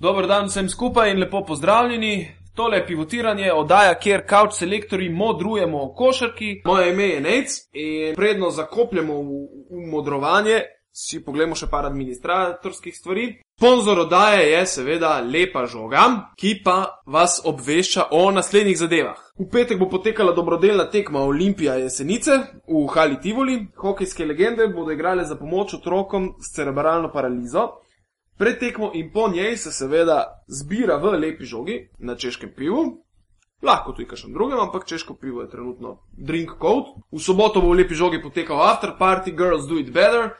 Dober dan vsem skupaj in lepo pozdravljeni. Tole je pivotiranje, oddaja, kjer kauč selektori modrujemo o košarki. Moje ime je Nec in predno zakopljemo v, v modrovanje, si pogledamo še par administratorskih stvari. Sponzor oddaje je seveda Lepa žoga, ki pa vas obvešča o naslednjih zadevah. V petek bo potekala dobrodelna tekma Olimpija Jesenice v Hali Tivoli. Hokejske legende bodo igrale za pomoč otrokom s cerebralno paralizo. Pred tekmo in po njej se seveda zbira v lepi žogi na češkem pivu. Lahko tudi kakšen drugem, ampak češko pivo je trenutno drink code. V soboto bo v lepi žogi potekal after party Girls Do It Better.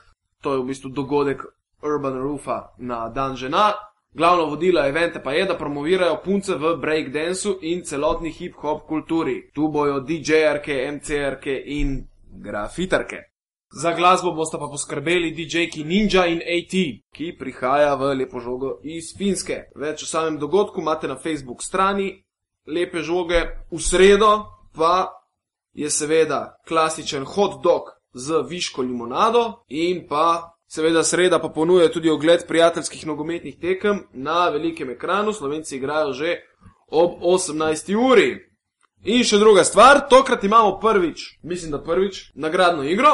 To je v bistvu dogodek Urban Roofa na dan žena. Glavno vodilo evente pa je, da promovirajo punce v breakdancu in celotni hip-hop kulturi. Tu bojo DJ-arke, MC-arke in grafitarke. Za glasbo boste pa poskrbeli DJ-ki Ninja in AT, ki prihaja v lepo žogo iz Finske. Več o samem dogodku imate na Facebook strani lepe žoge. V sredo pa je seveda klasičen hot dog z viško limonado in pa seveda sreda pa ponuja tudi ogled prijateljskih nogometnih tekem na velikem ekranu. Slovenci igrajo že ob 18. uri. In še druga stvar, tokrat imamo prvič, mislim, da prvič, nagradno igro.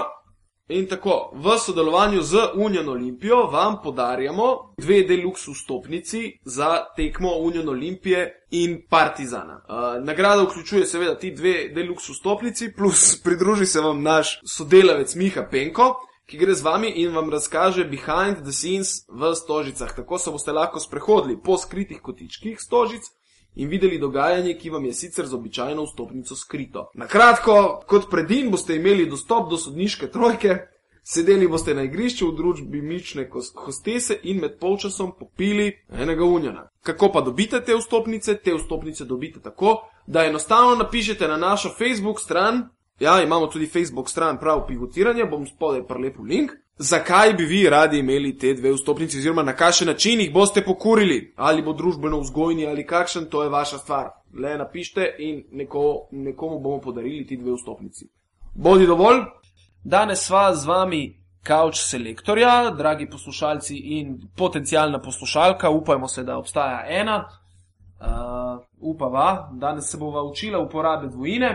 In tako, v sodelovanju z Union Olimpijo vam podarjamo dve deluxe vstopnici za tekmo Union Olimpije in Partizana. Uh, nagrada vključuje seveda ti dve deluxe vstopnici, plus pridruži se vam naš sodelavec Miha Penko, ki gre z vami in vam razkaže behind the scenes v stožicah. Tako se boste lahko sprehodili po skritih kotičkih stožic in videli dogajanje, ki vam je sicer z običajno vstopnico skrito. Na kratko, kot predin boste imeli dostop do sodniške trojke, sedeli boste na igrišču v družbi mične hostese in med polčasom popili enega unjana. Kako pa dobite te vstopnice? Te vstopnice dobite tako, da enostavno napišete na našo Facebook stran. Ja, imamo tudi Facebook stran prav pivotiranje, bom spodaj prelepo link. Zakaj bi vi radi imeli te dve vstopnici, oziroma na kakšen način jih boste pokurili, ali bo družbeno vzgojni ali kakšen, to je vaša stvar. Le napišite in neko, nekomu bomo podarili ti dve vstopnici. Bodi dovolj. Danes sva z vami kauč selektorja, dragi poslušalci in potencijalna poslušalka, upajmo se, da obstaja ena. Uh, upava, danes se bova učila uporabe dvojine.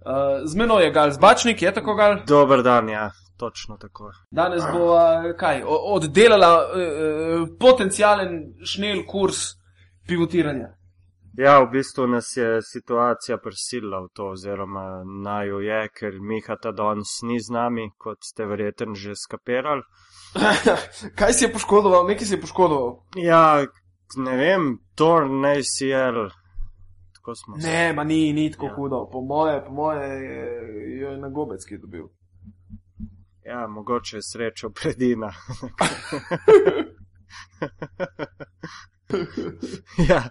Uh, z menoj je Gal Zbačnik, je tako Gal? Dober dan, ja. Točno tako. Danes bo kaj, oddelala uh, potencijalen šnel kurs pivotiranja. Ja, v bistvu nas je situacija prisilila v to, oziroma naj jo je, ker Miha ta danes ni z nami, kot ste verjetno že skapirali. kaj si je poškodoval, nekaj si je poškodoval? Ja, ne vem, Torn, ACL. Ne, ma ni, ni tako ja. hudo. Po moje, po moje je, je na gobecki dobil. Ja, mogoče je srečo predina. ja,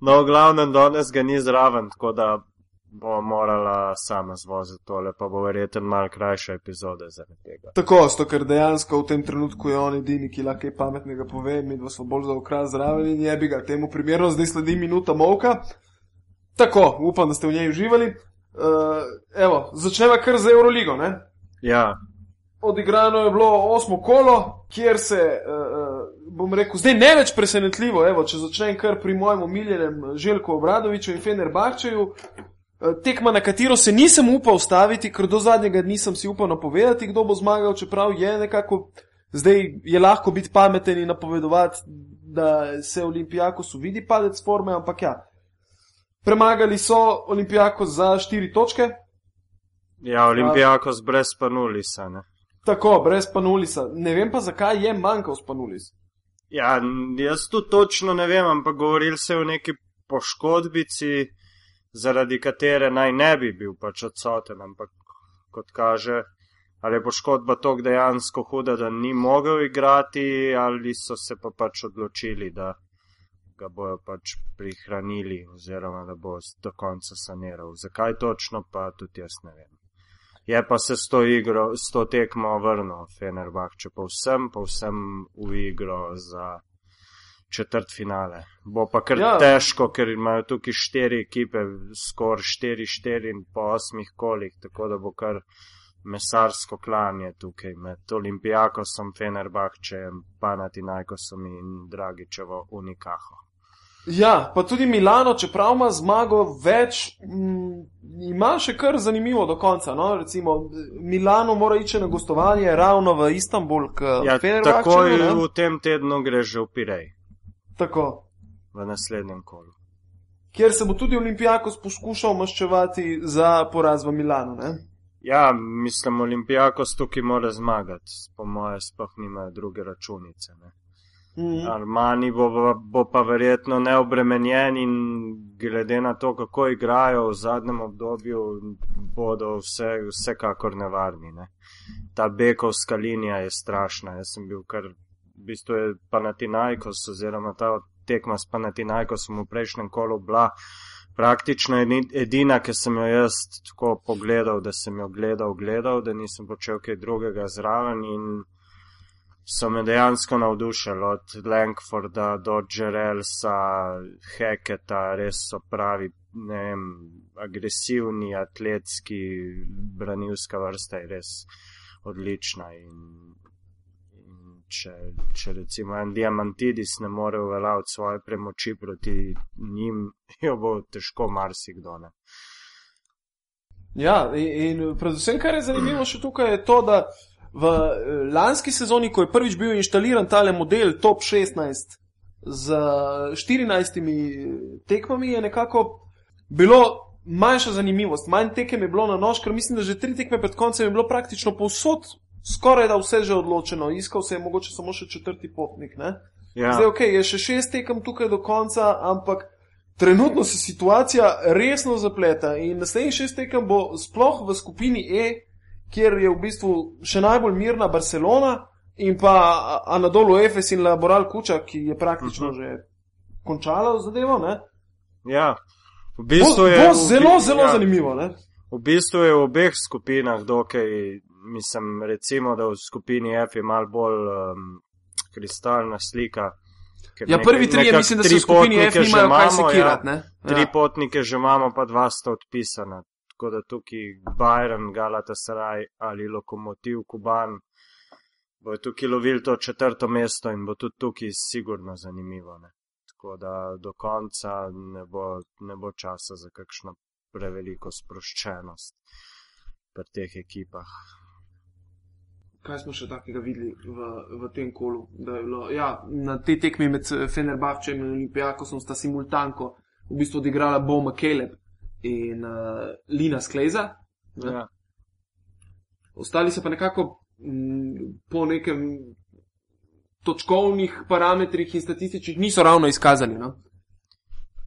no, v glavnem, danes ga ni zraven, tako da bo morala sama zvoziti tole, pa bo verjetno mal krajša epizoda zaradi tega. Tako, sto, ker dejansko v tem trenutku je on edini, ki lahko kaj pametnega pove, mi dva smo bolj za okras zraven in je bi ga temu primerno, zdaj sledi minuta molka. Tako, upam, da ste v njej uživali. Uh, evo, začneva kar z Euroligo, ne? Ja odigrano je bilo osmo kolo, kjer se, uh, bom rekel, zdaj ne več presenetljivo, evo, če začnem kar pri mojem omiljenem Željku Obradoviču in Fener Bahčeju. Tekma, na katero se nisem upal staviti, ker do zadnjega nisem si upal napovedati, kdo bo zmagal, čeprav je nekako, zdaj je lahko biti pameten in napovedovati, da se Olimpijako su vidi padec forme, ampak ja. Premagali so Olimpijako za štiri točke. Ja, Olimpijako z brez panulisa, ne? Tako, brez panulisa. Ne vem pa, zakaj je manjkal spanulis. Ja, jaz tu točno ne vem, ampak govorili se o neki poškodbici, zaradi katere naj ne bi bil pač odsoten, ampak kot kaže, ali je poškodba tok dejansko huda, da ni mogel igrati, ali so se pa pač odločili, da ga bojo pač prihranili oziroma da bo do konca saniral. Zakaj točno, pa tudi jaz ne vem je pa se s to, igro, s to tekmo vrnil Fenerbah, če pa vsem, pa vsem v igro za četrt finale. Bo pa kar ja. težko, ker imajo tukaj štiri ekipe, skoraj štiri, štiri in po osmih kolih, tako da bo kar mesarsko klanje tukaj med Olimpijakosom, Fenerbahčem, Panatinajkosom in Dragičevo Unikaho. Ja, pa tudi Milano, čeprav ima zmago več, m, ima še kar zanimivo do konca. No? Recimo, Milano mora iti na gostovanje ravno v Istanbul, Ja, takoj v tem tednu gre že v Pirej, Tako. v naslednjem kolu. Kjer se bo tudi Olimpijakos poskušal maščevati za poraz v Milano. Ne? Ja, mislim, Olimpijakos tukaj mora zmagati, po moje sploh nimajo druge računice. Ne? Mhm. Armani bo, bo pa verjetno neobremenjen in glede na to, kako igrajo v zadnjem obdobju, bodo vse, vsekakor nevarni. Ne. Ta bekovska linija je strašna. Jaz sem bil kar, v bistvu je Panatinajkos oziroma ta tekma s Panatinajkosom v prejšnjem kolu bila praktično edi- edina, ki sem jo jaz tako pogledal, da sem jo gledal, gledal, da nisem počel kaj drugega zraven in so me dejansko navdušili od Lankforda do Jerelsa, Heketa, res so pravi, ne vem, agresivni, atletski, branilska vrsta je res odlična. In, in če, če recimo en diamantidis ne more uveljaviti svoje premoči proti njim, jo bo težko marsikdo. Ne. Ja, in, in predvsem, kar je zanimivo še tukaj, je to, da v eh, lanski sezoni, ko je prvič bil inštaliran tale model Top 16 z 14 tekmami, je nekako bilo manjša zanimivost, manj tekem je bilo na nož, ker mislim, da že tri tekme pred koncem je bilo praktično povsod skoraj da vse že odločeno, iskal se je mogoče samo še četrti potnik. Ne? Ja, Zdaj, ok, je še šest tekem tukaj do konca, ampak trenutno se situacija resno zapleta in naslednjih šest tekem bo sploh v skupini E, kjer je v bistvu še najbolj mirna Barcelona in pa Anadolu Efes in Laboral Kuča, ki je praktično uh -huh. že končala zadevo. Ne? ja. V Bo, bistvu je, bo bi- zelo, zelo ja. zanimivo. Ne? V bistvu je v obeh skupinah dokaj, mislim, recimo, da v skupini F je mal bolj um, kristalna slika. Ja, nekaj- prvi trije nekako mislim, da se tri v skupini F nimajo kaj imamo, sekirati. Ja, ne. tri Ja. potnike že imamo, pa dva sta odpisana. Tako da tukaj Bayern, Galatasaray ali Lokomotiv Kuban bojo tukaj lovili to četrto mesto in bo tudi tukaj sigurno zanimivo. Ne. Tako da do konca ne bo, ne bo časa za kakšno preveliko sproščenost pri teh ekipah. Kaj smo še takega videli v, v tem kolu? Bilo, ja, na tej tekmi med Fenerbahčem in Olimpijakosom sta simultanko v bistvu odigrala Bo McCaleb in uh, Lina Skleza. ne. Ja. Ostali so pa nekako m, po nekem točkovnih parametrih in statističnih niso ravno izkazani. No?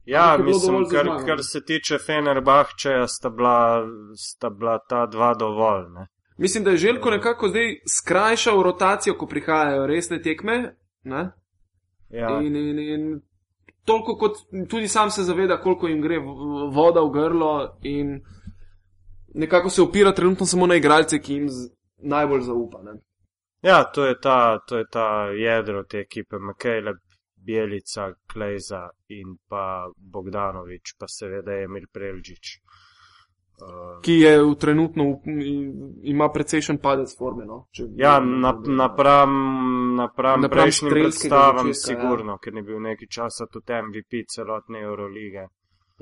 Ja, mislim, kar, zmago. kar se tiče Fenerbahčeja, sta bila, sta bila ta dva dovolj. Ne? Mislim, da je Željko nekako zdaj skrajšal rotacijo, ko prihajajo resne tekme. Ne? Ja, In, in, in toliko kot tudi sam se zaveda, koliko jim gre voda v grlo, in nekako se opira trenutno samo na igralce, ki jim najbolj zaupa. Ne? ja to, je ta, to je ta jedro te ekipe, Makele, Bjelica, Klejza in pa Bogdanovič, pa seveda Emil Prelžič. Ki je v trenutno ima precejšen padec forme. No? Če, ja, na, napram, napram, Napram prejšnjim predstavam, začetka, ja. sigurno, ker je bil nekaj časa tudi MVP celotne Eurolige.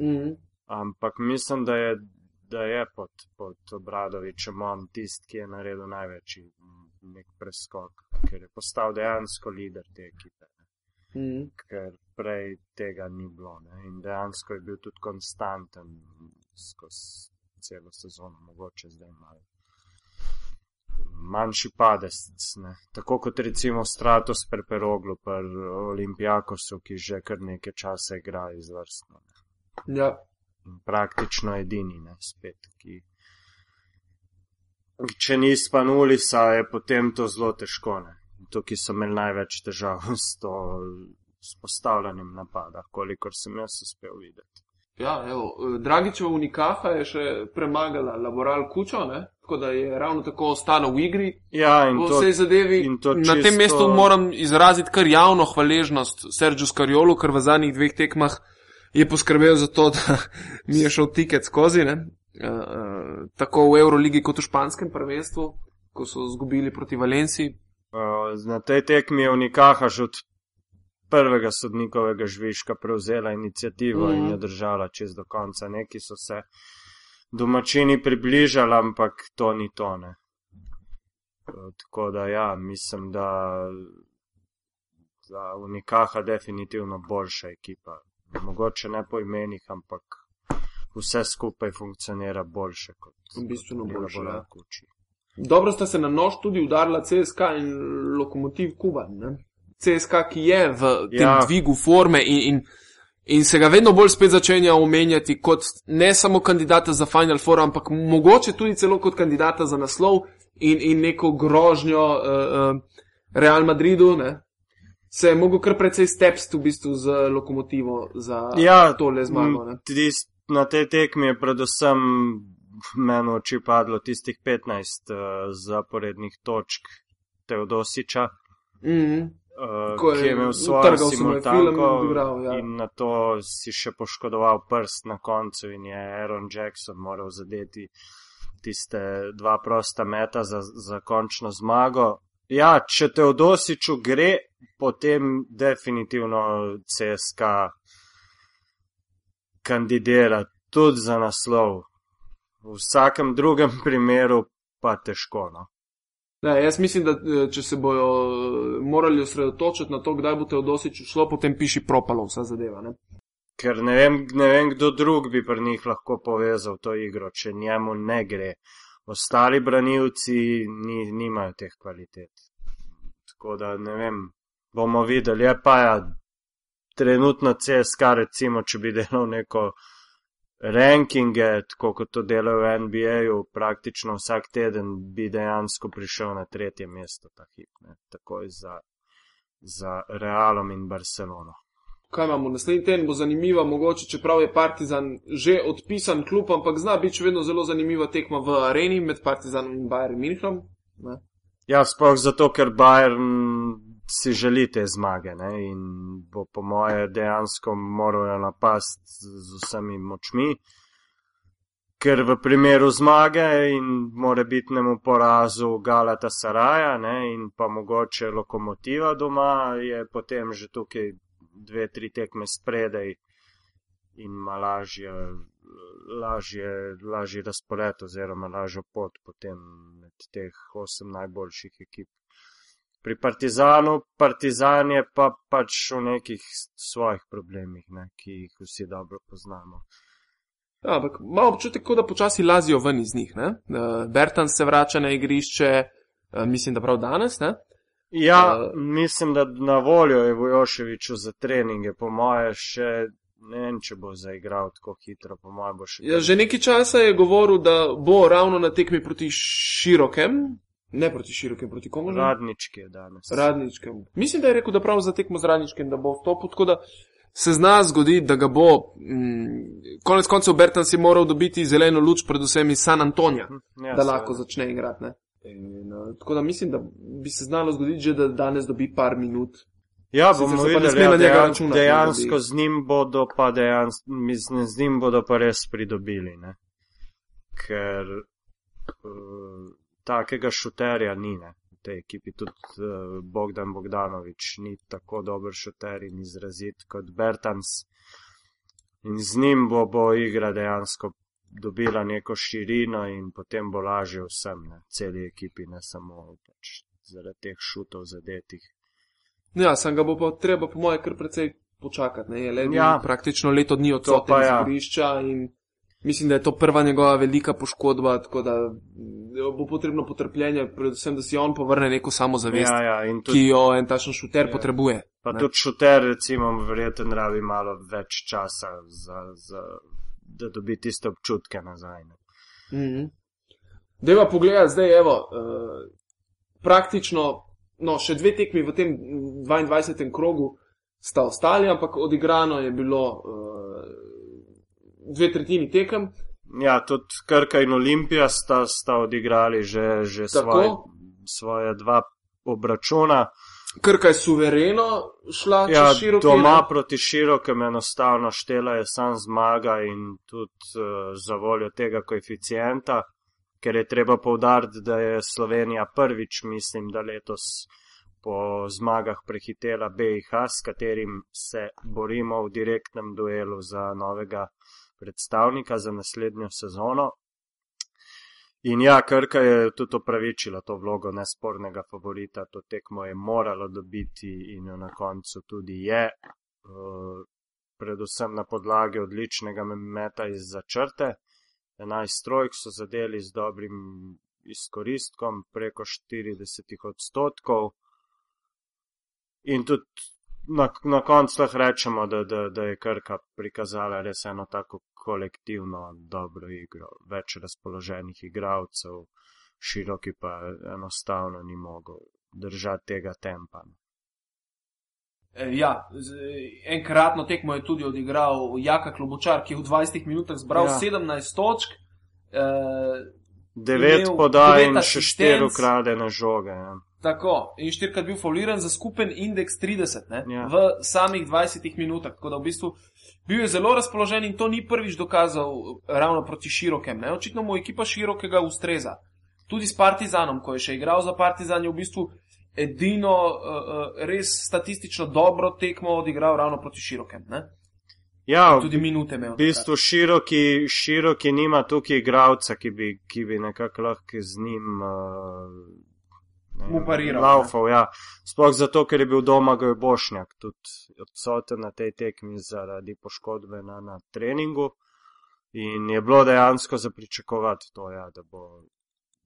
Mhm. Ampak mislim, da je, da je pod, pod Obradovičem on tisti, ki je naredil največji nek preskok, ker je postal dejansko lider te ekipe, Mhm. ker prej tega ni bilo. Ne? In dejansko je bil tudi konstanten skozi celo sezono, mogoče zdaj malo. Manjši padec, ne. tako kot recimo Stratos Perperoglu, pa Olimpijakosu, ki že kar nekaj časa igra izvrstno. Ne Ja. in praktično edini, ne, spet, ki. Če ni spanulisa, je potem to zelo težko. Ne. Tukaj so imeli največ težav s to s postavljanjem napada, kolikor sem jaz uspel videti. Ja, evo, Dragičeva Unikaha je še premagala Laboral Kučo, ne? tako da je ravno tako ostalo v igri. Ja, in v to, vsej zadevi. to Na tem čisto- mestu moram izraziti kar javno hvaležnost Sergio Skariolu, ker v zadnjih dveh tekmah je poskrbel za to, da mi je šel tiket skozi. Ne? uh, tako v Euroligi kot v španskem prvenstvu, ko so zgubili proti Valenciji. Uh, na tej tekmi je Unikaha že od prvega sodnikovega žvižka prevzela inicijativo mm. in jo držala čez do konca. Neki so se domačini približali, ampak to ni tone. Tako da ja, mislim, da za Unikaha definitivno boljša ekipa. Mogoče ne po imenih, ampak vse skupaj funkcionira boljše kot bistveno boljše. bolj Ja. kuči. Dobro sta se na nož tudi udarila CSK in lokomotiv Kuban. Ne? CSK, ki je v tem ja. Dvigu forme in, in, in se ga vedno bolj spet začenja omenjati kot ne samo kandidata za Final Four, ampak mogoče tudi celo kot kandidata za naslov in, in neko grožnjo uh, uh, Real Madridu. Ne? Se je mogel kar precej stepst v bistvu z lokomotivo za Ja, tole zmago. Ne? Tist, na tej tekmi je predvsem meni oči padlo tistih 15 uh, zaporednih točk Teodosiča, Mm, uh, Ko je ki je imel svojo simultanko odigral, ja. in na to si še poškodoval prst na koncu in je Aaron Jackson moral zadeti tiste dva prosta meta za, za končno zmago. Ja, če Teodosiču gre, potem definitivno CSK kandidira tudi za naslov. V vsakem drugem primeru pa težko. No. Ne, jaz mislim, da eh, če se bojo eh, morali osredotočiti na to, kdaj bo Teodosič šlo, potem piši propalo vsa zadeva. Ne? Ker ne vem, ne vem, kdo drug bi pri njih lahko povezal to igro, če njemu ne gre. Ostali branilci ni, nimajo teh kvalitet. Tako da ne vem, bomo videli. Je pa ja, trenutno CSK, recimo, če bi delal neko rankinge, tako kot to delajo v NBA-ju, praktično vsak teden bi dejansko prišel na tretje mesto ta hip, ne, takoj za, za Realom in Barcelono. Kaj imamo? Naslednji teden bo zanimiva, mogoče čeprav je Partizan že odpisan klub, ampak zna biti vedno zelo zanimiva tekma v areni med Partizanom in Bayern Münchenom. Ne? Ja, sploh zato, ker Bayern si želi te zmage ne? in bo po moje dejansko moral napast z, vsemi močmi. Ker v primeru zmage in morebitnemu porazu Galata Saraja ne, in pa mogoče lokomotiva doma, je potem že tukaj dve, tri tekme spredaj in ima lažje, lažje, lažje razpored oziroma lažjo pot potem med teh osem najboljših ekip. Pri Partizanu, Partizan je pa pač v nekih svojih problemih, ne, ki jih vsi dobro poznamo. Ja, ampak imamo občutek, da počasi lazijo ven iz njih. Ne? Uh, Bertan se vrača na igrišče, uh, mislim, da prav danes. Ne? Ja, Eh, mislim, da na voljo je Vojoševiču za treninge, po moje še ne vem, če bo zaigral tako hitro, po moje bo še. Ja, že nekaj časa je govoril, da bo ravno na tekmi proti širokem, ne proti širokem, proti komu že? Radnički je danes. Radničkem. Mislim, da je rekel, da prav za tekmo z Radničkem, da bo v topu, tako da se zna zgoditi, da ga bo, mm, konec koncev Bertan si moral dobiti zeleno luč, predvsem iz San Antonija, Ja, da lahko začne igrati. Ne? In, uh, tako da mislim, da bi se znalo zgoditi že, da danes dobi par minut. Ja, bomo videli, ja, dejan, računati, ne, dejansko da bi- z njim bodo pa dejansko, mislim, z njim bodo pa res pridobili, ne. Ker uh, takega šuterja ni, ne. V tej ekipi tudi uh, Bogdan Bogdanovič ni tako dober šuter in izrazit kot Bertans. In z njim bo, bo igra dejansko dobila neko širino in potem bo lažje vsem, ne, celi ekipi, ne samo pač zaradi teh šutov zadetih. Ja, sem ga bo pa treba, po moje, kar precej počakati. Ne? Je le bil Ja. praktično leto dni To odsoten pa iz ja. igrišča in mislim, da je to prva njegova velika poškodba, tako da mm, bo potrebno potrpljenje, predvsem, da si on povrne neko samozavest, Ja, ja, tudi ki jo en takšen šuter Ja. potrebuje. Pa ne. tudi šuter, recimo, verjetno rabi malo več časa, za, za, da dobi tiste občutke nazaj. Ne. Mhm. Deva pogleda zdaj, evo, uh, praktično, no, še dve tekmi v tem mm, 22. krogu sta ostali, ampak odigrano je bilo uh, dve tretjini tekem. Ja, tudi Krka in Olimpija sta, sta odigrali že, že Tako. svoje, svoje dva obračuna. Krka je suvereno šla Ja, čez široko. doma proti širokem enostavno štela je sam zmaga in tudi uh, za voljo tega koeficienta, ker je treba povdariti, da je Slovenija prvič, mislim, da letos po zmagah prehitela BIH, s katerim se borimo v direktnem duelu za novega predstavnika za naslednjo sezono. In ja, Krka je tudi opravičila to vlogo nespornega favorita, to tekmo je moralo dobiti in jo na koncu tudi je, uh, predvsem na podlagi odličnega meta iz začrte. 11 trojk so zadeli z dobrim izkoristkom, preko 40 odstotkov. In tudi na, na koncu lahko rečemo, da, da, da je Krka prikazala res eno tako kolektivno dobro igro, več razpoloženih igralcev, široki pa enostavno ni mogel držati tega tempa. Eh, Ja, enkratno tekmo je tudi odigral Jaka Klobučar, ki je v 20 minutah zbral ja. 17 točk. Eh, Devet podaj in še štiri ukradene žoge. Ja. tako, in štirikrat bil fauliran za skupen indeks 30 ne, Ja. v samih 20 minutah. Tako da v bistvu bil je zelo razpoložen in to ni prvič dokazal ravno proti širokem. Ne. Očitno mu ekipa širokega ustreza. Tudi s Partizanom, ko je še igral za Partizan, je v bistvu edino uh, res statistično dobro tekmo odigral ravno proti širokem. Ne. Ja, Tudi minute imel. V bistvu široki, široki nima tukaj igralca, ki bi, ki bi nekako lahko z njim uh, Mu pariral, Laufal, ja. Sploh zato, ker je bil doma Goj Bošnjak, tudi odsoten na tej tekmi zaradi poškodbe na, na treningu. In je bilo dejansko za pričakovati to, ja, da, bo,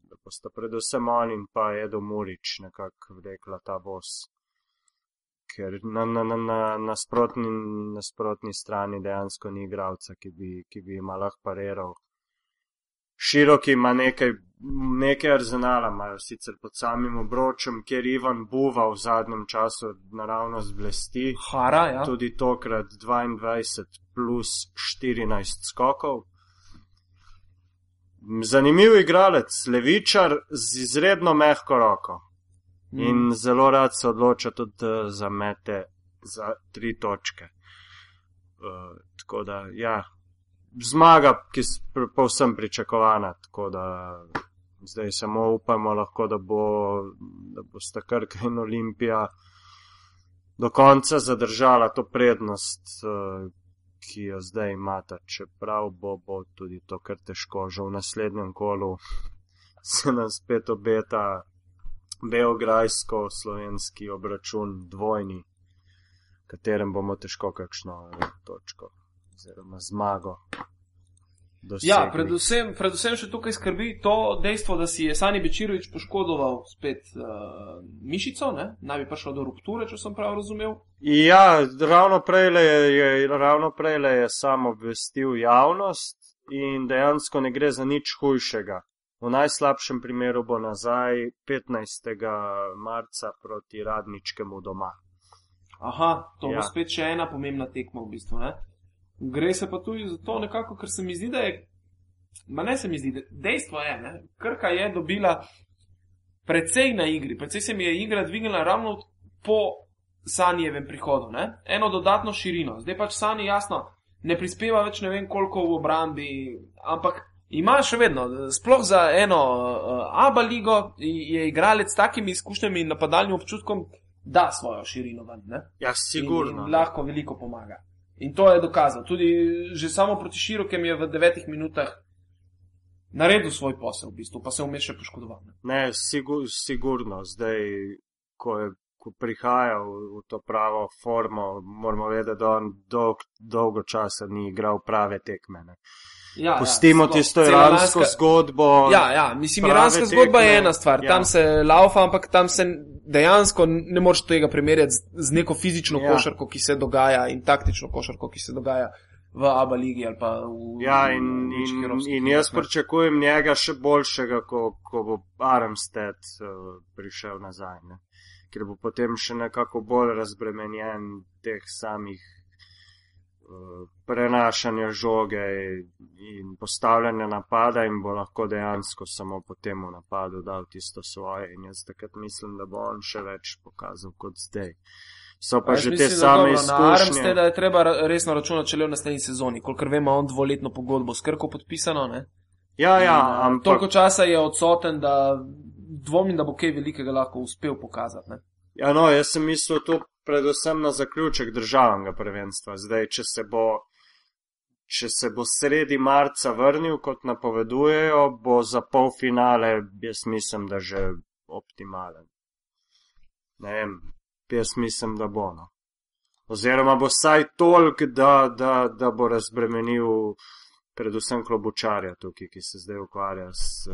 da bosta predvsem on in pa Edo Murič nekako vlekla ta bos. Ker na, na, na, na nasprotni, nasprotni strani dejansko ni igralca, ki bi, ki bi ima lahko pariral. Široki ima nekaj, nekaj arzenala, imajo sicer pod samim obročem, kjer Ivan Buva v zadnjem času naravno zblesti. Hara, ja. Tudi tokrat 22 plus 14 skokov. Zanimiv igralec, levičar z izredno mehko roko Mm. in zelo rad se odloča tudi za mete za tri točke. Uh, tako da, ja, zmaga, ki je povsem pričakovana, tako da zdaj samo upamo lahko, da bo, da bo sta Krka in Olimpija do konca zadržala to prednost, uh, ki jo zdaj imata, čeprav bo, bo tudi to kar težko, že v naslednjem kolu se nam spet obeta beograjsko-slovenski obračun dvojni, v katerem bomo težko kakšno eh, točko oziroma zmago. Dosegli. Ja, predvsem, predvsem še tukaj skrbi to dejstvo, da si je Sani Bečirovič poškodoval spet uh, mišico, ne? naj bi prišlo do rupture, če sem prav razumel. Ja, ravno prej je, je, ravno prejle je sam obvestil javnost in dejansko ne gre za nič hujšega. V najslabšem primeru bo nazaj 15. marca proti radničkemu doma. Aha, to ja. Bo spet še ena pomembna tekma v bistvu. Ne? Gre se pa tudi za to nekako, ker se mi zdi, da je. Ma ne se mi zdi, da dejstvo je, ne? Krka je dobila precej na igri, precej se mi je igra dvignila ravno po Sanjevem prihodu, ne? eno dodatno širino. Zdaj pač Sani jasno ne prispeva več ne vem koliko v obrambi, ampak ima še vedno, sploh za eno uh, ABA ligo, je igralec s takimi izkušnjami in napadalnim občutkom, da svojo širino ven. Ne? Ja, sigurno. In, in lahko veliko pomaga. In to je dokazal. Tudi že samo proti širokem je v devetih minutah naredil svoj posel, v bistvu, pa se vmes še poškodoval. ne. Ne, sigur, sigurno, zdaj, ko, je, ko prihaja v, v to pravo formo, moramo vedeti, da on dolg, dolgo časa ni igral prave tekme. Ne. Ja, Pustimo sploh tisto iransko lanska- zgodbo. Ja, ja, mislim, iranska zgodba je tekme, ena stvar, ja. tam se laufa, ampak tam se dejansko ne moreš tega primerjati z, z neko fizično Ja. ja. košarko, ki se dogaja in taktično košarko, ki se dogaja v ABA ligi ali pa v. Ja, in, v in, in ligah, jaz pričakujem njega še boljšega, ko, ko bo Armstead uh, prišel nazaj, ne? ker bo potem še nekako bolj razbremenjen teh samih prenašanja žoge in postavljanja napada in bo lahko dejansko samo po tem napadu dal tisto svoje. In jaz takrat mislim, da bo on še več pokazal kot zdaj. So pa A že te mislim, same izkušnje. da je treba resno računati, če le v naslednji sezoni. Kolikor vemo, on dvoletno pogodbo s Krko podpisano. Ne? Ja, ja, In, eh, ampak Toliko časa je odsoten, da dvomim, da bo kaj velikega lahko uspel pokazati. Ne? Ja, no, jaz sem mislil tu predvsem na zaključek državnega prvenstva. Zdaj, če se bo, če se bo sredi marca vrnil, kot napovedujejo, bo za polfinale, jaz mislim, da že optimalen. Ne vem, jaz mislim, da bo. No. Oziroma bo saj tolk, da, da, da bo razbremenil predvsem klobučarja tukaj, ki se zdaj ukvarja s,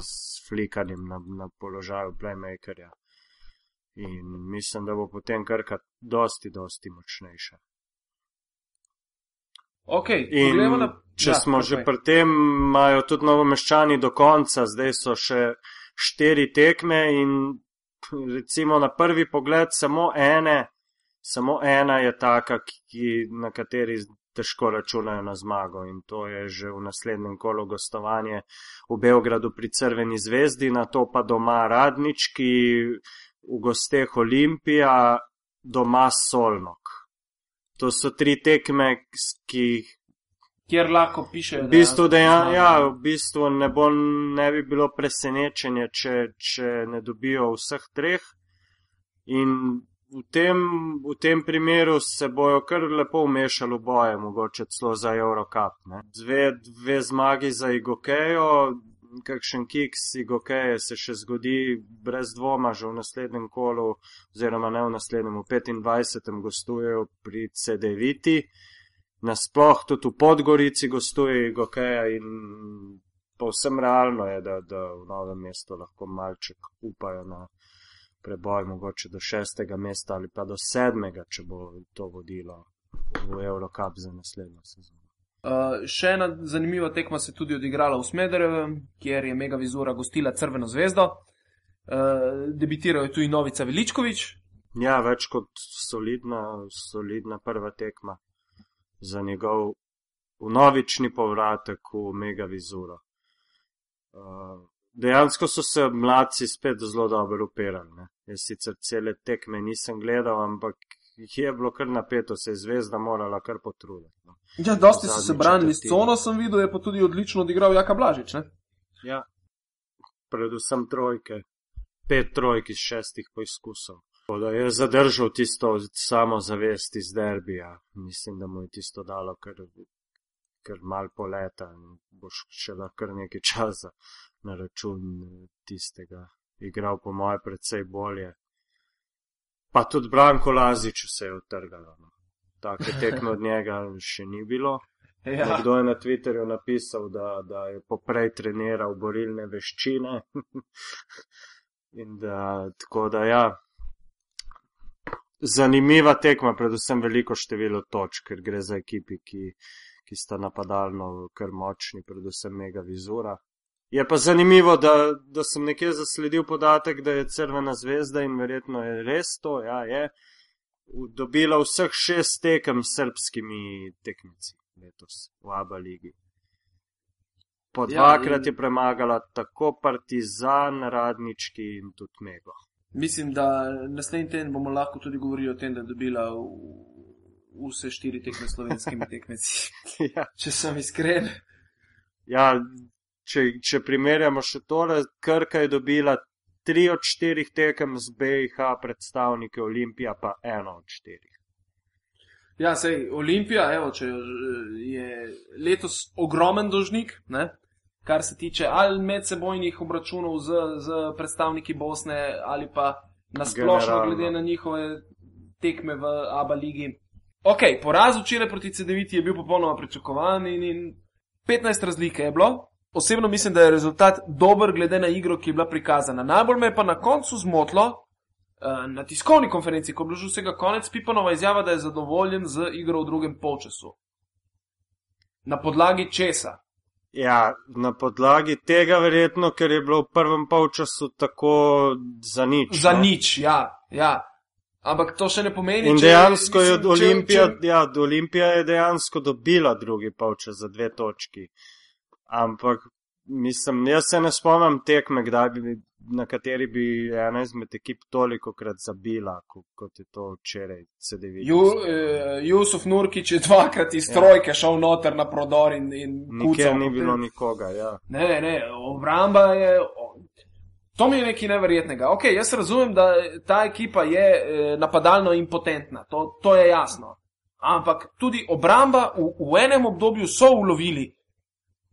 s flikanjem na, na položaju playmakerja. In mislim, da bo potem krka dosti, dosti močnejša. Okay, In na, če ja, smo že takoj. pri tem, imajo tudi novomeščani do konca, zdaj so še štiri tekme in recimo na prvi pogled samo ene, samo ena je taka, ki, na kateri težko računajo na zmago in to je že v naslednjem kolu gostovanje v Beogradu pri Crveni zvezdi, na to pa doma Radnički, v gosteh Olimpija, doma Solnok. To so tri tekme, ki jih Kjer lahko piše. v bistvu, dejan, zmaga. ja, v bistvu ne, bo, ne bi bilo presenečenje, če, če ne dobijo vseh treh. In v tem, v tem primeru se bojo kar lepo umešali v boje, mogoče celo za Eurocup. ne. Dve, dve zmagi za Igokejo, kakšen kiks Igokeje se še zgodi brez dvoma že v naslednjem kolu, oziroma ne v naslednjem, v 25. gostujejo pri CD-viti nasploh tudi v Podgorici gostuje Gokeja in povsem realno je, da, da v novem mestu lahko malček upajo na preboj mogoče do šestega mesta ali pa do sedmega, če bo to vodilo v Eurocup za naslednjo sezono. Uh, še ena zanimiva tekma se je tudi odigrala v Smederevem, kjer je Mega Vizura gostila Crveno zvezdo. Uh, debitiral je tudi Novica Veličkovič. Ja, več kot solidna, solidna prva tekma za njegov vnovični povratek v Mega Vizuro. Uh, dejansko so se mladci spet zelo dobro upirali. Ne? Jaz sicer cele tekme nisem gledal, ampak je bilo kar napeto, se je zvezda morala kar potruditi. No. Ja, dosti so se branili s cono, sem videl, je pa tudi odlično odigral Jaka Blažič. Ne? Ja, predvsem trojke, pet trojk iz šestih poizkusov. Tako Da je zadržal tisto samozavest iz derbija. Mislim, da mu je tisto dalo kar, kar mal poleta in boš še lahko nekaj časa na račun eh, tistega. Igral po moje predvsej bolje. Pa tudi Branko Laziču se je utrgalo. No. Take tekme od njega še ni bilo. Ja. Nekdo je na Twitterju napisal, da, da je poprej treniral borilne veščine. In da, tako da ja. Zanimiva tekma, predvsem veliko število točk, ker gre za ekipi, ki, ki sta napadalno kar močni, predvsem mega vizura. Je pa zanimivo, da, da sem nekje zasledil podatek, da je Crvena zvezda in verjetno je res to, ja, je dobila vseh šest tekem s srbskimi tekmici letos v Aba ligi. Po Ja, dvakrat in- je premagala tako Partizan, Radnički in tudi Mego. Mislim, da naslednji teden bomo lahko tudi govorili o tem, da je dobila vse štiri tekme s slovenskimi tekmeci. ja, Če sem iskren. ja če, če primerjamo še tole, Krka je dobila tri od štirih tekem z BIH predstavnike Olimpija, pa eno od štirih. Ja, sej Olimpija, evo, če je letos ogromen dožnik, ne? kar se tiče ali medsebojnih obračunov z, z predstavniki Bosne ali pa nasplošno Generalno. glede na njihove tekme v ABA ligi. Ok, poraz včeraj proti CD9 je bil popolnoma pričakovan in, in 15 razlike je bilo. Osebno mislim, da je rezultat dober glede na igro, ki je bila prikazana. Najbolj me je pa na koncu zmotlo, eh, na tiskovni konferenci, ko je bilo že vsega konec, Pipanova izjava, da je zadovoljen z igro v drugem polčasu. Na podlagi česa? Ja, na podlagi tega verjetno, ker je bilo v prvem polčasu tako za nič. Za no. nič, ja. ja. Ampak to še ne pomeni, In če- dejansko je mislim, če- Olimpija, če- ja, od Olimpija je dejansko dobila drugi polčas za dve točki. Ampak, mislim, jaz se ne spomnim tekme, kdaj bi, na kateri bi ena izmed ekip toliko krat zabila, ko- kot je to včeraj CD-vi. Ju, eh, Jusuf Nurkič je dvakrat iz Ja. trojke šel noter na prodor in, in Nikjer ni bilo nikoga, ja. Ne, ne, ne, obramba je. To mi je nekaj neverjetnega. Ok, jaz razumem, da ta ekipa je eh, napadalno impotentna, to, to je jasno. Ampak tudi obramba v, v enem obdobju so ulovili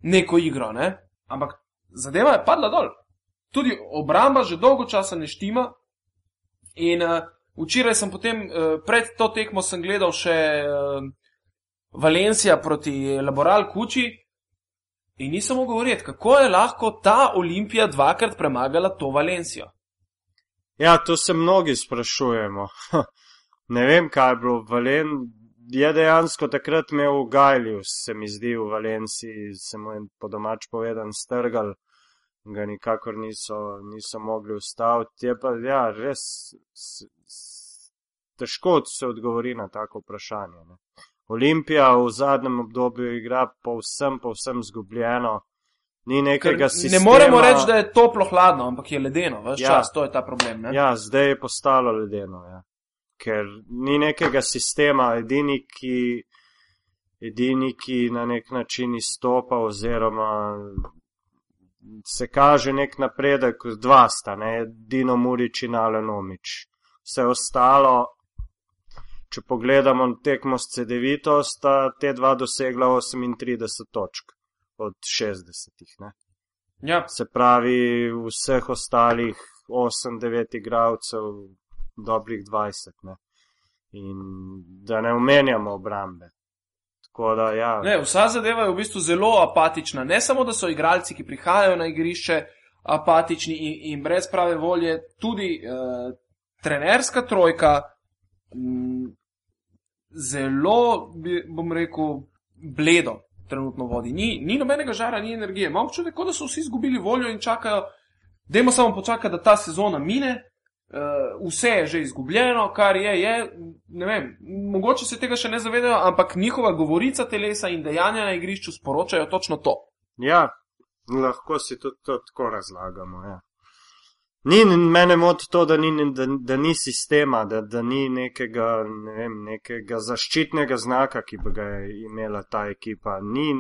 neko igro, ne? ampak zadeva je padla dol. Tudi obramba že dolgo časa ne štima. In uh, včeraj sem potem, uh, pred to tekmo, sem gledal še uh, Valencija proti Laboral Kuči. In nisem mogel govoriti, kako je lahko ta Olimpija dvakrat premagala to Valencijo. Ja, to se mnogi sprašujemo. ne vem, kaj je bilo. Valen je dejansko takrat imel v Gajlju, se mi zdi, v Valenciji, se mu je po domač povedan strgal, ga nikakor niso, niso mogli ustaviti. Je pa, ja, res s, s, težko se odgovori na tako vprašanje. Ne. Olimpija v zadnjem obdobju igra povsem, povsem zgubljeno. Ni nekega sistema. Ne moremo reči, da je toplo hladno, ampak je ledeno, Ja. ja. čas, to je ta problem. Ne? Ja, zdaj je postalo ledeno. Ja. Ker ni nekega sistema, edini ki, edini, ki na nek način izstopa, oziroma se kaže nek napredek, dva sta, ne, Dino Murič in Alen Omič. Vse ostalo, če pogledamo tekmo s CD-vito, sta te dva dosegla 38 točk od 60. Ne. Ja. Se pravi, vseh ostalih 8-9 igralcev, dobrih 20. Ne? In da ne omenjamo obrambe. Da, ja, Ne, vsa zadeva je v bistvu zelo apatična. Ne samo, da so igralci, ki prihajajo na igrišče, apatični in, in brez prave volje, tudi uh, trenerska trojka m, zelo, bi, bom rekel, bledo trenutno vodi. Ni, ni nobenega žara, ni energije. Imam občutek, da so vsi izgubili voljo in čakajo, dajmo samo počakati, da ta sezona mine. Uh, vse je že izgubljeno, kar je, je, ne vem, mogoče se tega še ne zavedajo, ampak njihova govorica telesa in dejanja na igrišču sporočajo točno to. ja, lahko si tudi to tako razlagamo. Ja. Ni, mene moti to, da ni, da, da ni sistema, da, da ni nekega, ne vem, nekega zaščitnega znaka, ki bi ga imela ta ekipa. Ni,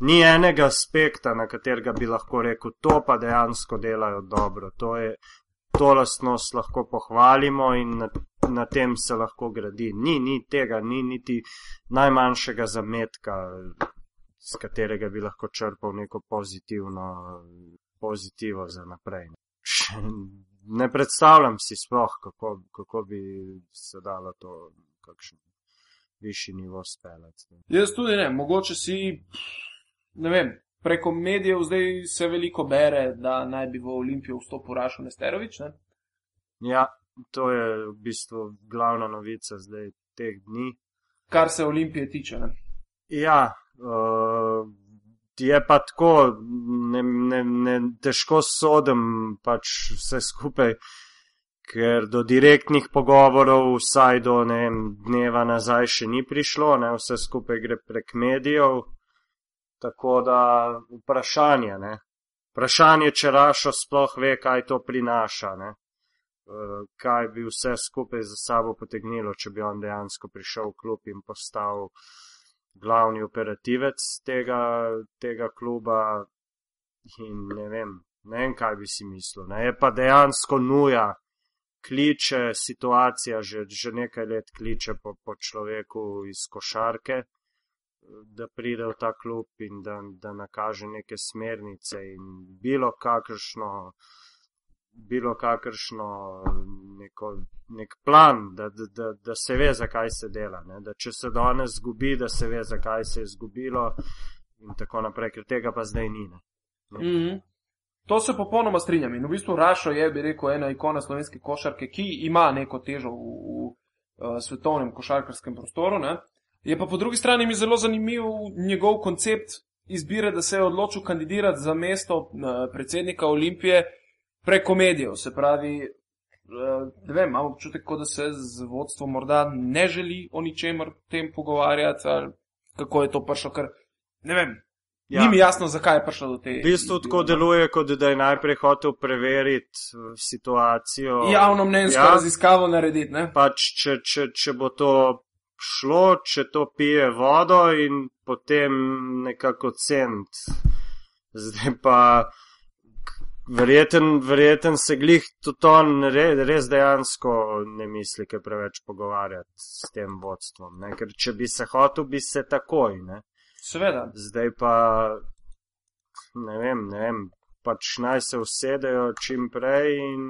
ni enega aspekta, na katerega bi lahko rekel, to pa dejansko delajo dobro. To, je, to lastnost lahko pohvalimo in na, na tem se lahko gradi. Ni, ni tega, ni niti najmanjšega zametka, z katerega bi lahko črpal neko pozitivno, pozitivo za naprej. Ne predstavljam si sploh, kako, kako bi se dalo to, kakšen višji nivo speljati. Jaz tudi ne, mogoče si, ne vem, preko medijev zdaj se veliko bere, da naj bi v Olimpijo vstopil Rašo Nesterovič. Ne? Ja, to je v bistvu glavna novica zdaj teh dni. Kar se Olimpije tiče. Ne? Ja, uh, je pa tako, ne, ne, ne, težko sodim pač vse skupaj, ker do direktnih pogovorov, vsaj do ne dneva nazaj, še ni prišlo, ne, vse skupaj gre prek medijev. Tako da vprašanje, ne. Vprašanje, če Rašo sploh ve, kaj to prinaša, ne. Uh, kaj bi vse skupaj za sabo potegnilo, če bi on dejansko prišel v klub in postal glavni operativec tega, tega kluba in ne vem, ne vem, kaj bi si mislil. Ne. Je pa dejansko nuja, kliče situacija, že, že nekaj let kliče po, po človeku iz košarke, da pride v ta klub in da, da nakaže neke smernice in bilo kakršno. Bilo kakršno neko, nek plan, da, da, da, da se ve, zakaj se dela. Ne? Da če se danes zgubi, da se ve, zakaj se je zgubilo, in tako naprej, ker tega pa zdaj ni. Ne? Mm -hmm. To se popolnoma strinjam. In v bistvu Rašo je, bi rekel, ena ikona slovenske košarke, ki ima neko težo v, v, v svetovnem košarkarskem prostoru. Ne? Je pa po drugi strani mi zelo zanimiv njegov koncept izbire, da se je odločil kandidirati za mesto predsednika Olimpije preko medijev. Se pravi, uh, ne vem, imam občutek, da se z vodstvom morda ne želi o ničemer tem pogovarjati, ali kako je to prišlo, ker ne vem. Ja. Ni mi jasno, zakaj je prišlo do te. V bistvu tako deluje, kot da je najprej hotel preveriti eh, situacijo. Javno mnenjsko ja. raziskavo narediti. Pač, če, če, če bo to šlo, če to pije vodo in potem nekako cent. Zdaj pa verjeten, verjeten se glih tudi on res, res dejansko ne misli, kaj preveč pogovarjati s tem vodstvom. Ne? Ker če bi se hotel, bi se takoj. Ne? Seveda. Zdaj pa ne vem, ne vem, pač naj se usedejo čim prej in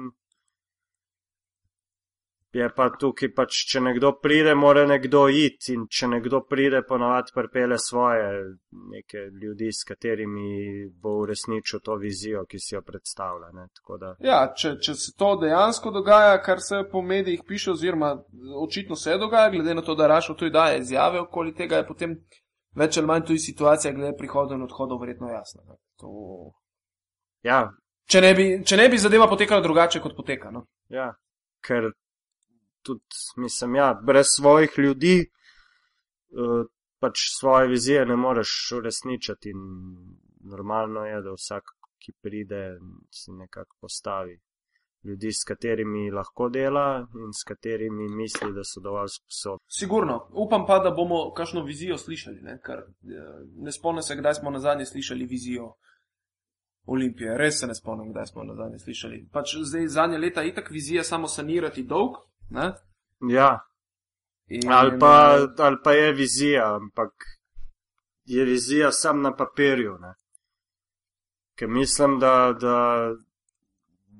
je pa tukaj, pač, če nekdo pride, mora nekdo iti in če nekdo pride, ponovadi pripele svoje neke ljudi, s katerimi bo uresničil to vizijo, ki si jo predstavlja. Da... Ja, če, če se to dejansko dogaja, kar se po medijih piše, oziroma očitno se dogaja, glede na to, da Rašo tudi daje izjave okoli tega, je potem več ali manj tudi situacija glede prihodov in odhodov verjetno jasna. To... Ja. Če ne, bi, če ne bi zadeva potekala drugače, kot poteka. No? Ja, ker tudi, mislim, ja, brez svojih ljudi, uh, pač svoje vizije ne moreš uresničiti. In normalno je, da vsak, ki pride, si nekako postavi ljudi, s katerimi lahko dela in s katerimi misli, da so dovolj sposobni. Sigurno, upam pa, da bomo kakšno vizijo slišali. Ne, Kar, eh, ne spomnim se, kdaj smo na zadnje slišali vizijo. Olimpije, res se ne spomnim, kdaj smo na zadnje slišali. Pač zdaj zadnje leta itak vizija samo sanirati dolg, Ne? Ja. In, ali, pa, ali pa je vizija, ampak je vizija sam na papirju. Ker mislim, da, da,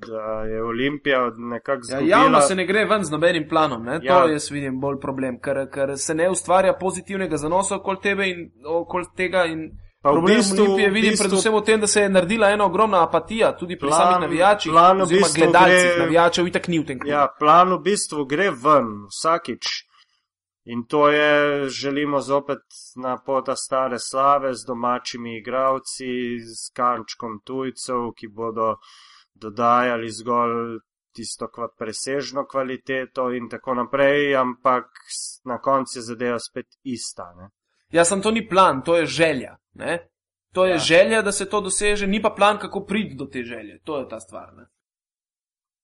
da je Olimpija nekako zelo. Ja, javno se ne gre ven z nobenim planom, ja. to jaz vidim bolj problem, ker, ker se ne ustvarja pozitivnega zanosa okoli tebe in okoli tega. In... Pa Problem v bistvu, Olimpije vidim bistvu, predvsem v tem, da se je naredila ena ogromna apatija, tudi pri plan, samih navijačih, plan v bistvu gledalcih gre, navijačev, itak ni v tem klubu. Ja, plan v bistvu gre ven vsakič. In to je, želimo zopet na pota stare slave z domačimi igravci, z kančkom tujcev, ki bodo dodajali zgolj tisto kva, presežno kvaliteto in tako naprej, ampak na koncu je zadeva spet ista. Ne? Jaz sem to ni plan, to je želja. Ne? To je ja. želja, da se to doseže, ni pa plan, kako priti do te želje. To je ta stvar. Ne?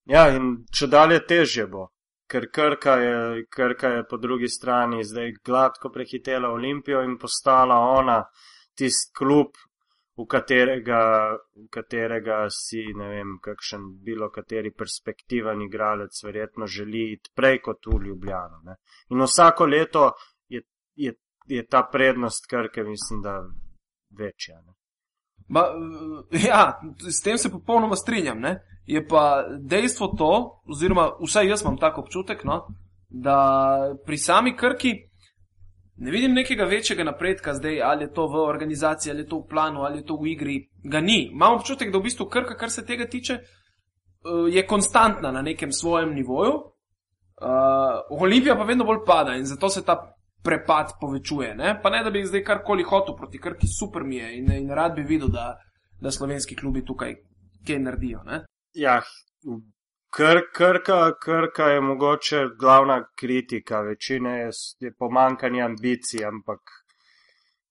Ja, in če dalje težje bo, ker Krka je, Krka je po drugi strani zdaj gladko prehitela Olimpijo in postala ona tisti klub, v katerega, v katerega si, ne vem, kakšen bilo kateri perspektivan igralec verjetno želi iti prej kot v Ljubljano. Ne? In vsako leto je, je, je ta prednost Krke, mislim, da večja. Ma, ja, s tem se popolnoma strinjam. Ne? Je pa dejstvo to, oziroma vsaj jaz imam tako občutek, no, da pri sami krki ne vidim nekega večjega napredka, zdaj, ali je to v organizaciji, ali je to v planu, ali je to v igri. Ga ni. Imam občutek, da v bistvu krka, kar se tega tiče, eh, je konstantna na nekem svojem nivoju. Uh, Olimpija pa vedno bolj pada in zato se ta prepad povečuje. Ne? Pa ne, da bi zdaj karkoli hotel proti krki, super mi je in, in rad bi videl, da, da slovenski klubi tukaj kaj naredijo. Ne? Ja, kr, krka, krka je mogoče glavna kritika, večine je, je pomankanje ambicij, ampak.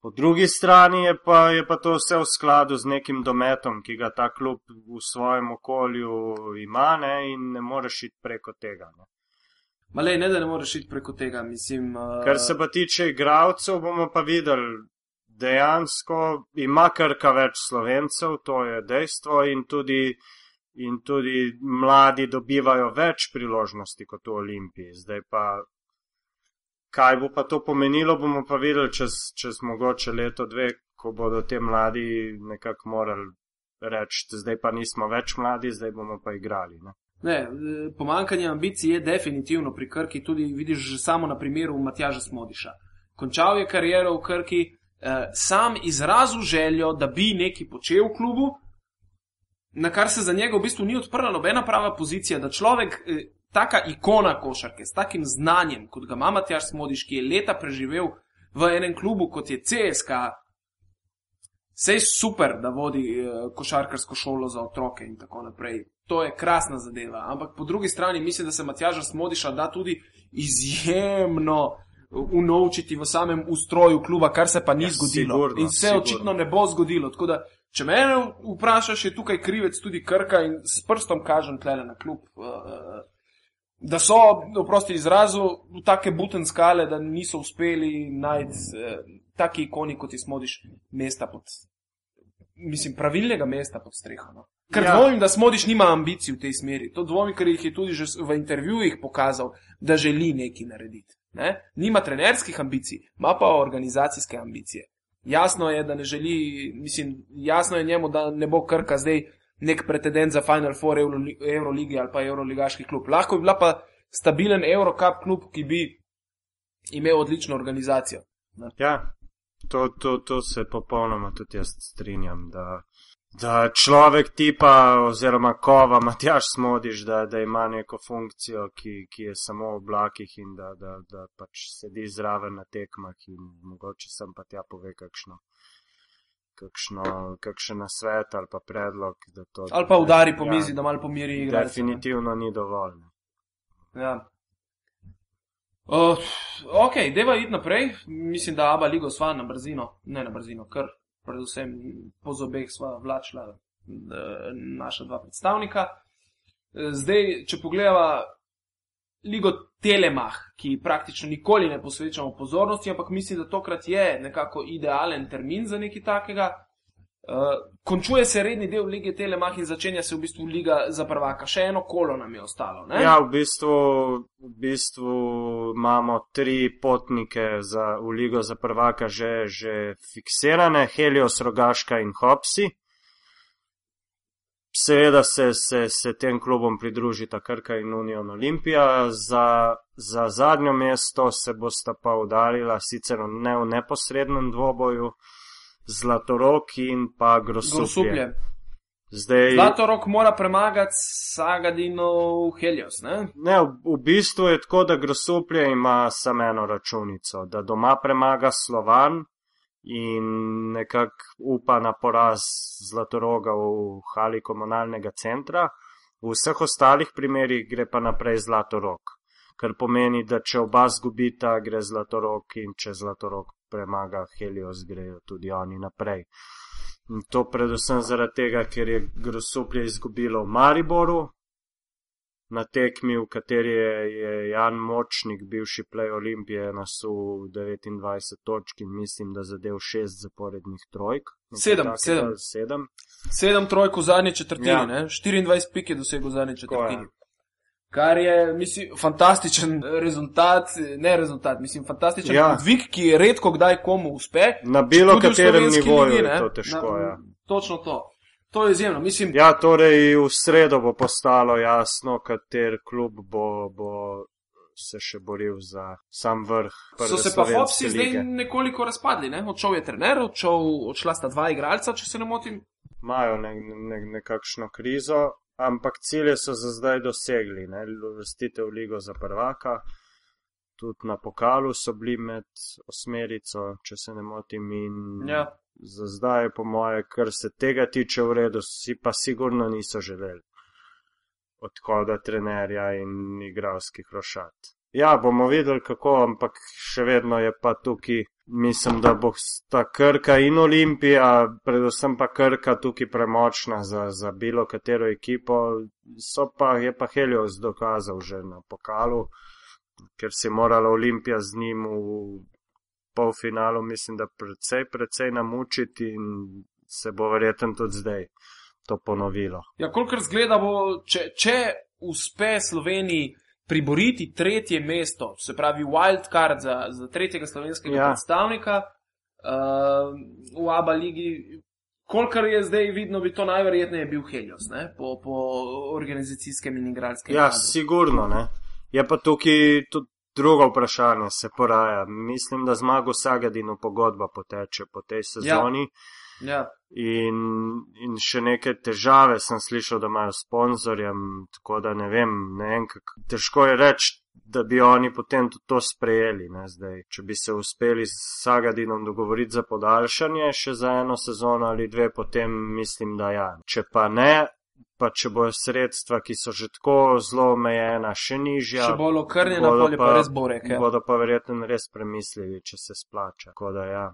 Po drugi strani je pa, je pa to vse v skladu z nekim dometom, ki ga ta klub v svojem okolju ima ne, in ne moreš iti preko tega. Ne. Malej, ne da ne moreš iti preko tega, mislim. Uh... Kar se pa tiče igralcev, bomo pa videli, dejansko ima krka več slovencev, to je dejstvo, in tudi, in tudi mladi dobivajo več priložnosti kot v Olimpiji. Zdaj pa, kaj bo pa to pomenilo, bomo pa videli čez, čez mogoče leto, dve, ko bodo te mladi nekako morali reči, zdaj pa nismo več mladi, zdaj bomo pa igrali. Ne? Ne, pomankanje ambicij je definitivno pri Krki, tudi vidiš že samo na primeru Matjaža Smodiša. Končal je kariero v Krki, eh, sam izrazil željo, da bi nekaj počel v klubu, na kar se za njega v bistvu ni odprla nobena prava pozicija, da človek, eh, taka ikona košarke, s takim znanjem, kot ga ima Matjaž Smodiš, ki je leta preživel v enem klubu, kot je CSK, Sej super, da vodi uh, košarkarsko šolo za otroke in tako naprej. To je krasna zadeva. Ampak po drugi strani mislim, da se Matjaža Smodiša da tudi izjemno unovčiti v samem ustroju kluba, kar se pa ni Ja, zgodilo. sigurno, in se sigurno. očitno ne bo zgodilo. Tako da, če me vprašaš, je tukaj krivec tudi Krka in s prstom kažem tlele na klub. Uh, da so, oprosti izrazu, v take buten skale, da niso uspeli najti eh, taki ikoni, kot ti smodiš, mesta pod. Mislim, pravilnega mesta pod streho. No. Ker ja. dvomim, da smodiš nima ambicij v tej smeri. To dvomim, ker jih je tudi že v intervjujih pokazal, da želi nekaj narediti. Ne? Nima trenerskih ambicij, ima pa organizacijske ambicije. Jasno je, da ne želi, mislim, jasno je njemu, da ne bo krka zdaj nek pretendent za Final Four Euroli- Euroligi ali pa Euroligaški klub. Lahko bi bila pa stabilen Eurocup klub, ki bi imel odlično organizacijo. Ja, to, to, to se popolnoma tudi jaz strinjam, da, da človek tipa oziroma kova Matjaš smodiš, da, da ima neko funkcijo, ki, ki je samo v oblakih in da, da, da pač sedi zraven na tekmah in mogoče sem pa tja pove kakšno. Kakšno, kakšen nasvet ali pa predlog, da to. Ali pa udari po ja, mizi, da malo pomiri igralce. ne. Definitivno ni dovolj. ne. Ja. Uh, ok, deva iti naprej. Mislim, da Abba Ligo sva na brzino, ne na brzino, ker predvsem po zobeh sva vlačila eh, naša dva predstavnika. Eh, Zdaj, če pogledava Ligo Telemah, ki praktično nikoli ne posvečamo pozornosti, ampak mislim, da tokrat je nekako idealen termin za nekaj takega. Uh, končuje se redni del lige Telemah in začenja se v bistvu liga za prvaka. Še eno kolo nam je ostalo. Ne? Ja, v bistvu, v bistvu imamo tri potnike za, v ligo za prvaka že, že fiksirane, Helios, Rogaška in Hopsi. Seveda se, se, se tem klubom pridružita Krka in Union Olimpija. Za, za zadnjo mesto se bosta pa udarila sicer ne v neposrednem dvoboju, Zlatorok in pa Grosuplje. Grosuplje. Zdaj, Zlatorok mora premagati Sagadinov Helios. Ne? Ne, v, v bistvu je tako, da Grosuplje ima samo eno računico, da doma premaga Slovan in nekako upa na poraz Zlatoroga v hali komunalnega centra. V vseh ostalih primerjih gre pa naprej Zlatorog, kar pomeni, da če oba zgubita, gre Zlatorog in če Zlatorog premaga Helios, grejo tudi oni naprej. In to predvsem zaradi tega, ker je Grosuplje izgubilo v Mariboru, na tekmi, v kateri je, je Jan Močnik, bivši play Olimpije, nasul 29 točk in mislim, da zadev 6 zaporednih trojk. Sedem, takega, sedem. sedem. Sedem trojk v zadnji četrtini, Ja. ja. 24 pik je dosegel v zadnji Tako četrtini. Kar je, mislim, fantastičen rezultat, ne rezultat, mislim, fantastičen Ja. dvig, ki redko kdaj komu uspe. Na bilo katerem nivoju ligi, je ne. to težko. Na, Ja. Točno to. To je izjemno. Mislim, ja, torej v sredo bo postalo jasno, kater klub bo, bo se še boril za sam vrh. so se pa Hopsi zdaj nekoliko razpadli. Ne? Odšel je trener, odšel, odšla sta dva igralca, če se ne motim. imajo ne, ne, nekakšno krizo, ampak cilje so za zdaj dosegli. Ne? Vrstitev v ligo za prvaka, tudi na pokalu so bili med osmerico, če se ne motim. In Ja. za zdaj, po moje, kar se tega tiče, v redu, si pa sigurno niso želeli odhoda trenerja in igralskih rošat. Ja, bomo videli kako, ampak še vedno je pa tukaj, mislim, da bo sta Krka in Olimpija, predvsem pa Krka tukaj premočna za, za bilo katero ekipo. So pa, je pa Helios dokazal že na pokalu, ker se je morala Olimpija z njim v polfinalu, mislim, da precej, precej namučiti in se bo verjetno tudi zdaj to ponovilo. Ja, kolikor zgleda, bo, če, če uspe Sloveniji priboriti tretje mesto, se pravi wild card za, za tretjega slovenskega Ja. predstavnika uh, v ABA ligi, kolikor je zdaj vidno, bi to najverjetneje bil Helios, ne? po, po organizacijskem in igralskem. Ja, kadru. sigurno ne. Je pa tukaj tudi drugo vprašanje se poraja. Mislim, da zmago Sagadinu pogodba poteče po tej sezoni. Ja. In, in še neke težave sem slišal, da imajo sponzorjem, tako da ne vem, ne vem kak, težko je reči, da bi oni potem tudi to sprejeli. Ne, zdaj, če bi se uspeli s Sagadinom dogovoriti za podaljšanje še za eno sezono ali dve, potem mislim, da ja. Če pa ne, pa če bojo sredstva, ki so že tako zelo omejena, še nižja. Še bolj okrnjena, bodo bolj pa res borek. Ja. Bodo pa verjetno res premislili, če se splača. Tako da ja,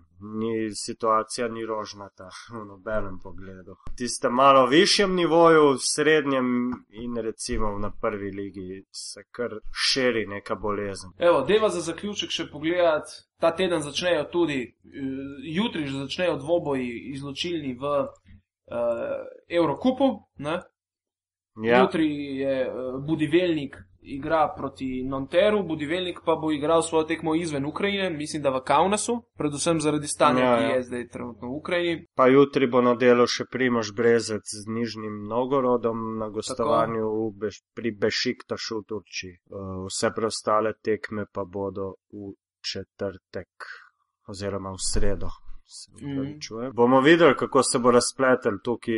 ni, situacija ni rožnata v nobenem pogledu. Tiste malo višjem nivoju, v srednjem in recimo na prvi ligi se kar širi neka bolezen. Evo, deva za zaključek še pogledati. Ta teden začnejo tudi, jutri že začnejo dvoboji izločilni v uh, Evrokupu. Ja. Jutri je uh, Budivelnik igra proti Nonteru, Budivelnik pa bo igral svojo tekmo izven Ukrajine, mislim, da v Kaunasu, predvsem zaradi stanja, ja, ja. ki je zdaj trenutno v Ukrajini. Pa jutri bo na delu še Primož Brezec z Nižnim Nogorodom na gostovanju Beš, pri Bešiktašu v Turčiji. Uh, vse preostale tekme pa bodo v četrtek oziroma v sredo. Mm. Bomo videli, kako se bo razpletel tukaj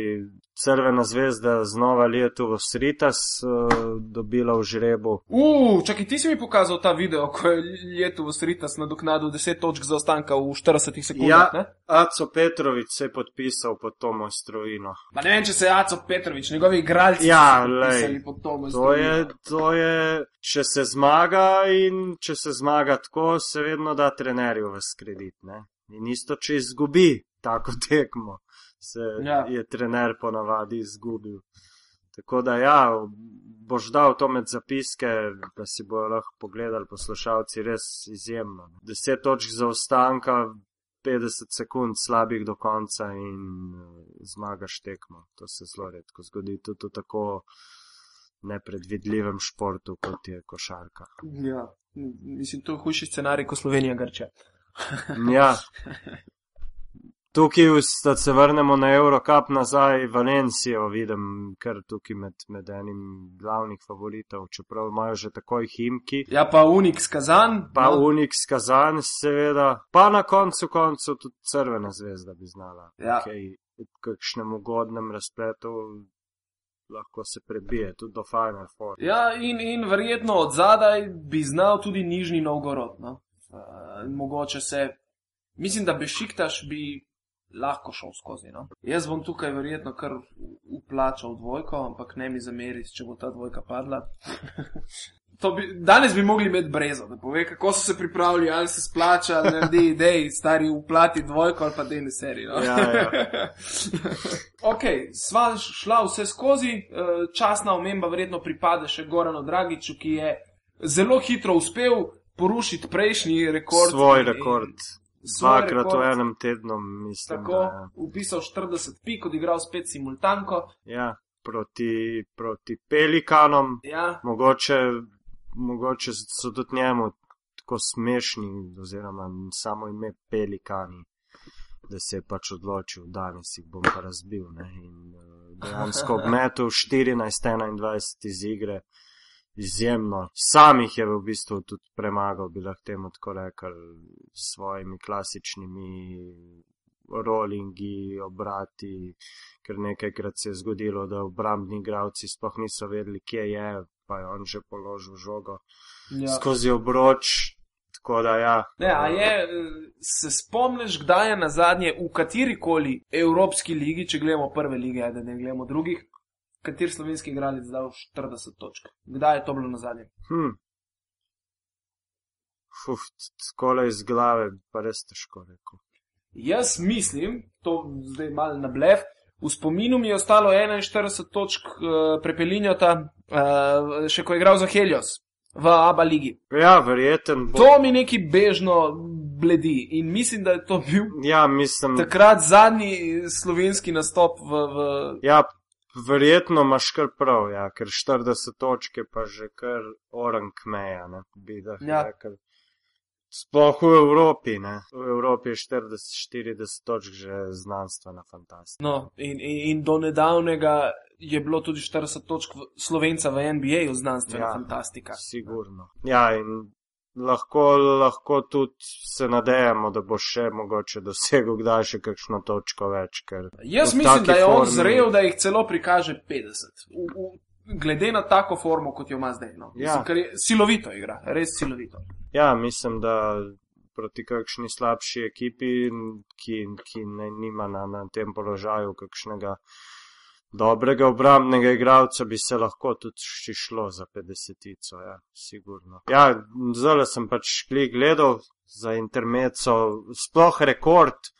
crvena zvezda znova letu v Sritas, uh, dobila v žrebu. Uf, čakaj, ti si mi pokazal ta video, ko je letu v Sritas nadoknadil 10 točk zaostanka v 40 sekundah. Ja, Aco Petrovič se je podpisal pod to moj strojino. Pa ne vem, če se je Aco Petrovič, njegovi igralci. Ja, lej, to, to je, to je, če se zmaga in če se zmaga tako, se vedno da trenerju v skredit, ne? In isto, če izgubi tako tekmo, se ja. je trener ponavadi izgubil. Tako da, ja, boš dal to med zapiske, da si bojo lahko pogledali poslušalci res izjemno. Deset točk za ostanka, 50 sekund slabih do konca in uh, zmagaš tekmo. To se zelo redko zgodi tudi v tako nepredvidljivem športu, kot je košarka. Ja, mislim, to je hujši scenarij, kot Slovenija Grče ja. Tukaj, da se vrnemo na Eurocup nazaj, Valencijo vidim, ker tukaj med, med enim glavnih favoritov, čeprav imajo že takoj himki. Ja, pa Unik skazan. Pa no. Unik skazan, seveda. Pa na koncu koncu tudi Crvena zvezda bi znala. Ja. Okay, v kakšnem ugodnem razpletu lahko se prebije tudi do Final Four. Ja, in, in verjetno od zadaj bi znal tudi Nižni Novgorod. No? Uh, mogoče se, mislim, da bešiktaš bi lahko šel skozi. No? Jaz bom tukaj verjetno kar uplačal dvojko, ampak ne mi zameri, če bo ta dvojka padla. Bi, danes bi mogli imeti brezo, da pove, kako so se pripravili, ali se splača, ali ne, idej, stari uplati dvojko ali pa dejni serij. No? Ja, ja. ok, sva šla vse skozi, eh, časna omemba verjetno pripade še Goranu Dragiču, ki je zelo hitro uspel porušiti prejšnji rekord. Svoj rekord. Dvakrat v enem tednu, mislim. Tako, da, upisal 40 pik, odigral spet simultanko. Ja, proti, proti pelikanom. Ja. Mogoče, mogoče so tudi njemu tako smešni, oziroma samo ime pelikani, da se je pač odločil, danes jih bom pa razbil. Ne? In uh, dejansko obmetel 14-21 iz igre izjemno. Sam jih je v bistvu tudi premagal, bi lahko temu tako rekel, s svojimi klasičnimi rollingi, obrati, ker nekajkrat se je zgodilo, da obrambni igravci sploh niso vedeli, kje je, pa je on že položil žogo ja. skozi obroč. Da, ja. ne, je, se spomniš, kdaj je na zadnje v kateri koli evropski ligi, če gledamo prve lige, da ne gledamo drugih, kater slovenski igralec dal 40 točk. Kdaj je to bilo na zadnje? Hm. Uf, skole iz glave, pa res težko rekel. Jaz mislim, to zdaj malo na blef. V spominu mi je ostalo 41 točk uh, prepelinjota, uh, še ko je igral za Helios v Abu Leiji. Ja, verjeten. Bo... To mi neki bežno bledi in mislim, da je to bil ja, mislim... takrat zadnji slovenski nastop v. v... Ja, Verjetno imaš kar prav, ja, ker 40 točk je pa že kar orang meja, ne bi da ja. rekel. Sploh v Evropi, ne. V Evropi je 40-40 točk že znanstvena fantastika. No, in, in, in do nedavnega je bilo tudi 40 točk slovenca v NBA znanstvena ja, fantastika. Sigurno. Ja, in lahko, lahko tudi se nadejamo, da bo še mogoče dosegel kdaj še kakšno točko več. Jaz mislim, da je on formi... zrel, da jih celo prikaže 50. V, v, glede na tako formo, kot jo ima zdaj. No. Ja. Mislim, ker je silovito igra, res silovito. Ja, mislim, da proti kakšni slabši ekipi, ki, ki ne, nima na, na tem položaju kakšnega dobrega obrambnega igralca, bi se lahko tudi šlo za 50-tico. Ja, sigurno. Ja, zelo sem pač gledal za intermeco, sploh rekord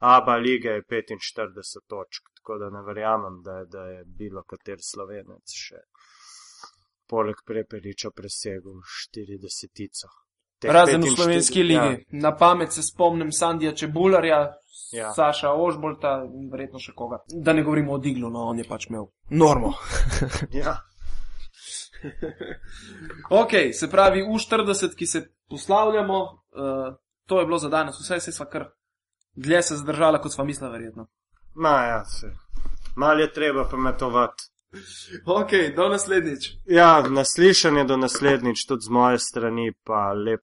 Aba lige je 45 točk, tako da ne verjamem, da je, da je bilo kater slovenec še poleg Prepeliča presegel 40-tico. Razen v 45 slovenski ja. ligi. Na pamet se spomnim Sandija Čebularja, Ja. Saša Ožbolta in verjetno še koga. Da ne govorimo o Diglu, no on je pač imel normo. Ja. ok, se pravi U40, ki se poslavljamo, uh, to je bilo za danes, vse se sva kar dlje se zadržala, kot sva mislila, verjetno. Ma ja, se. Mal je treba pametovati. Ok, do naslednjič. Ja, naslišanje do naslednjič tudi z moje strani, pa lep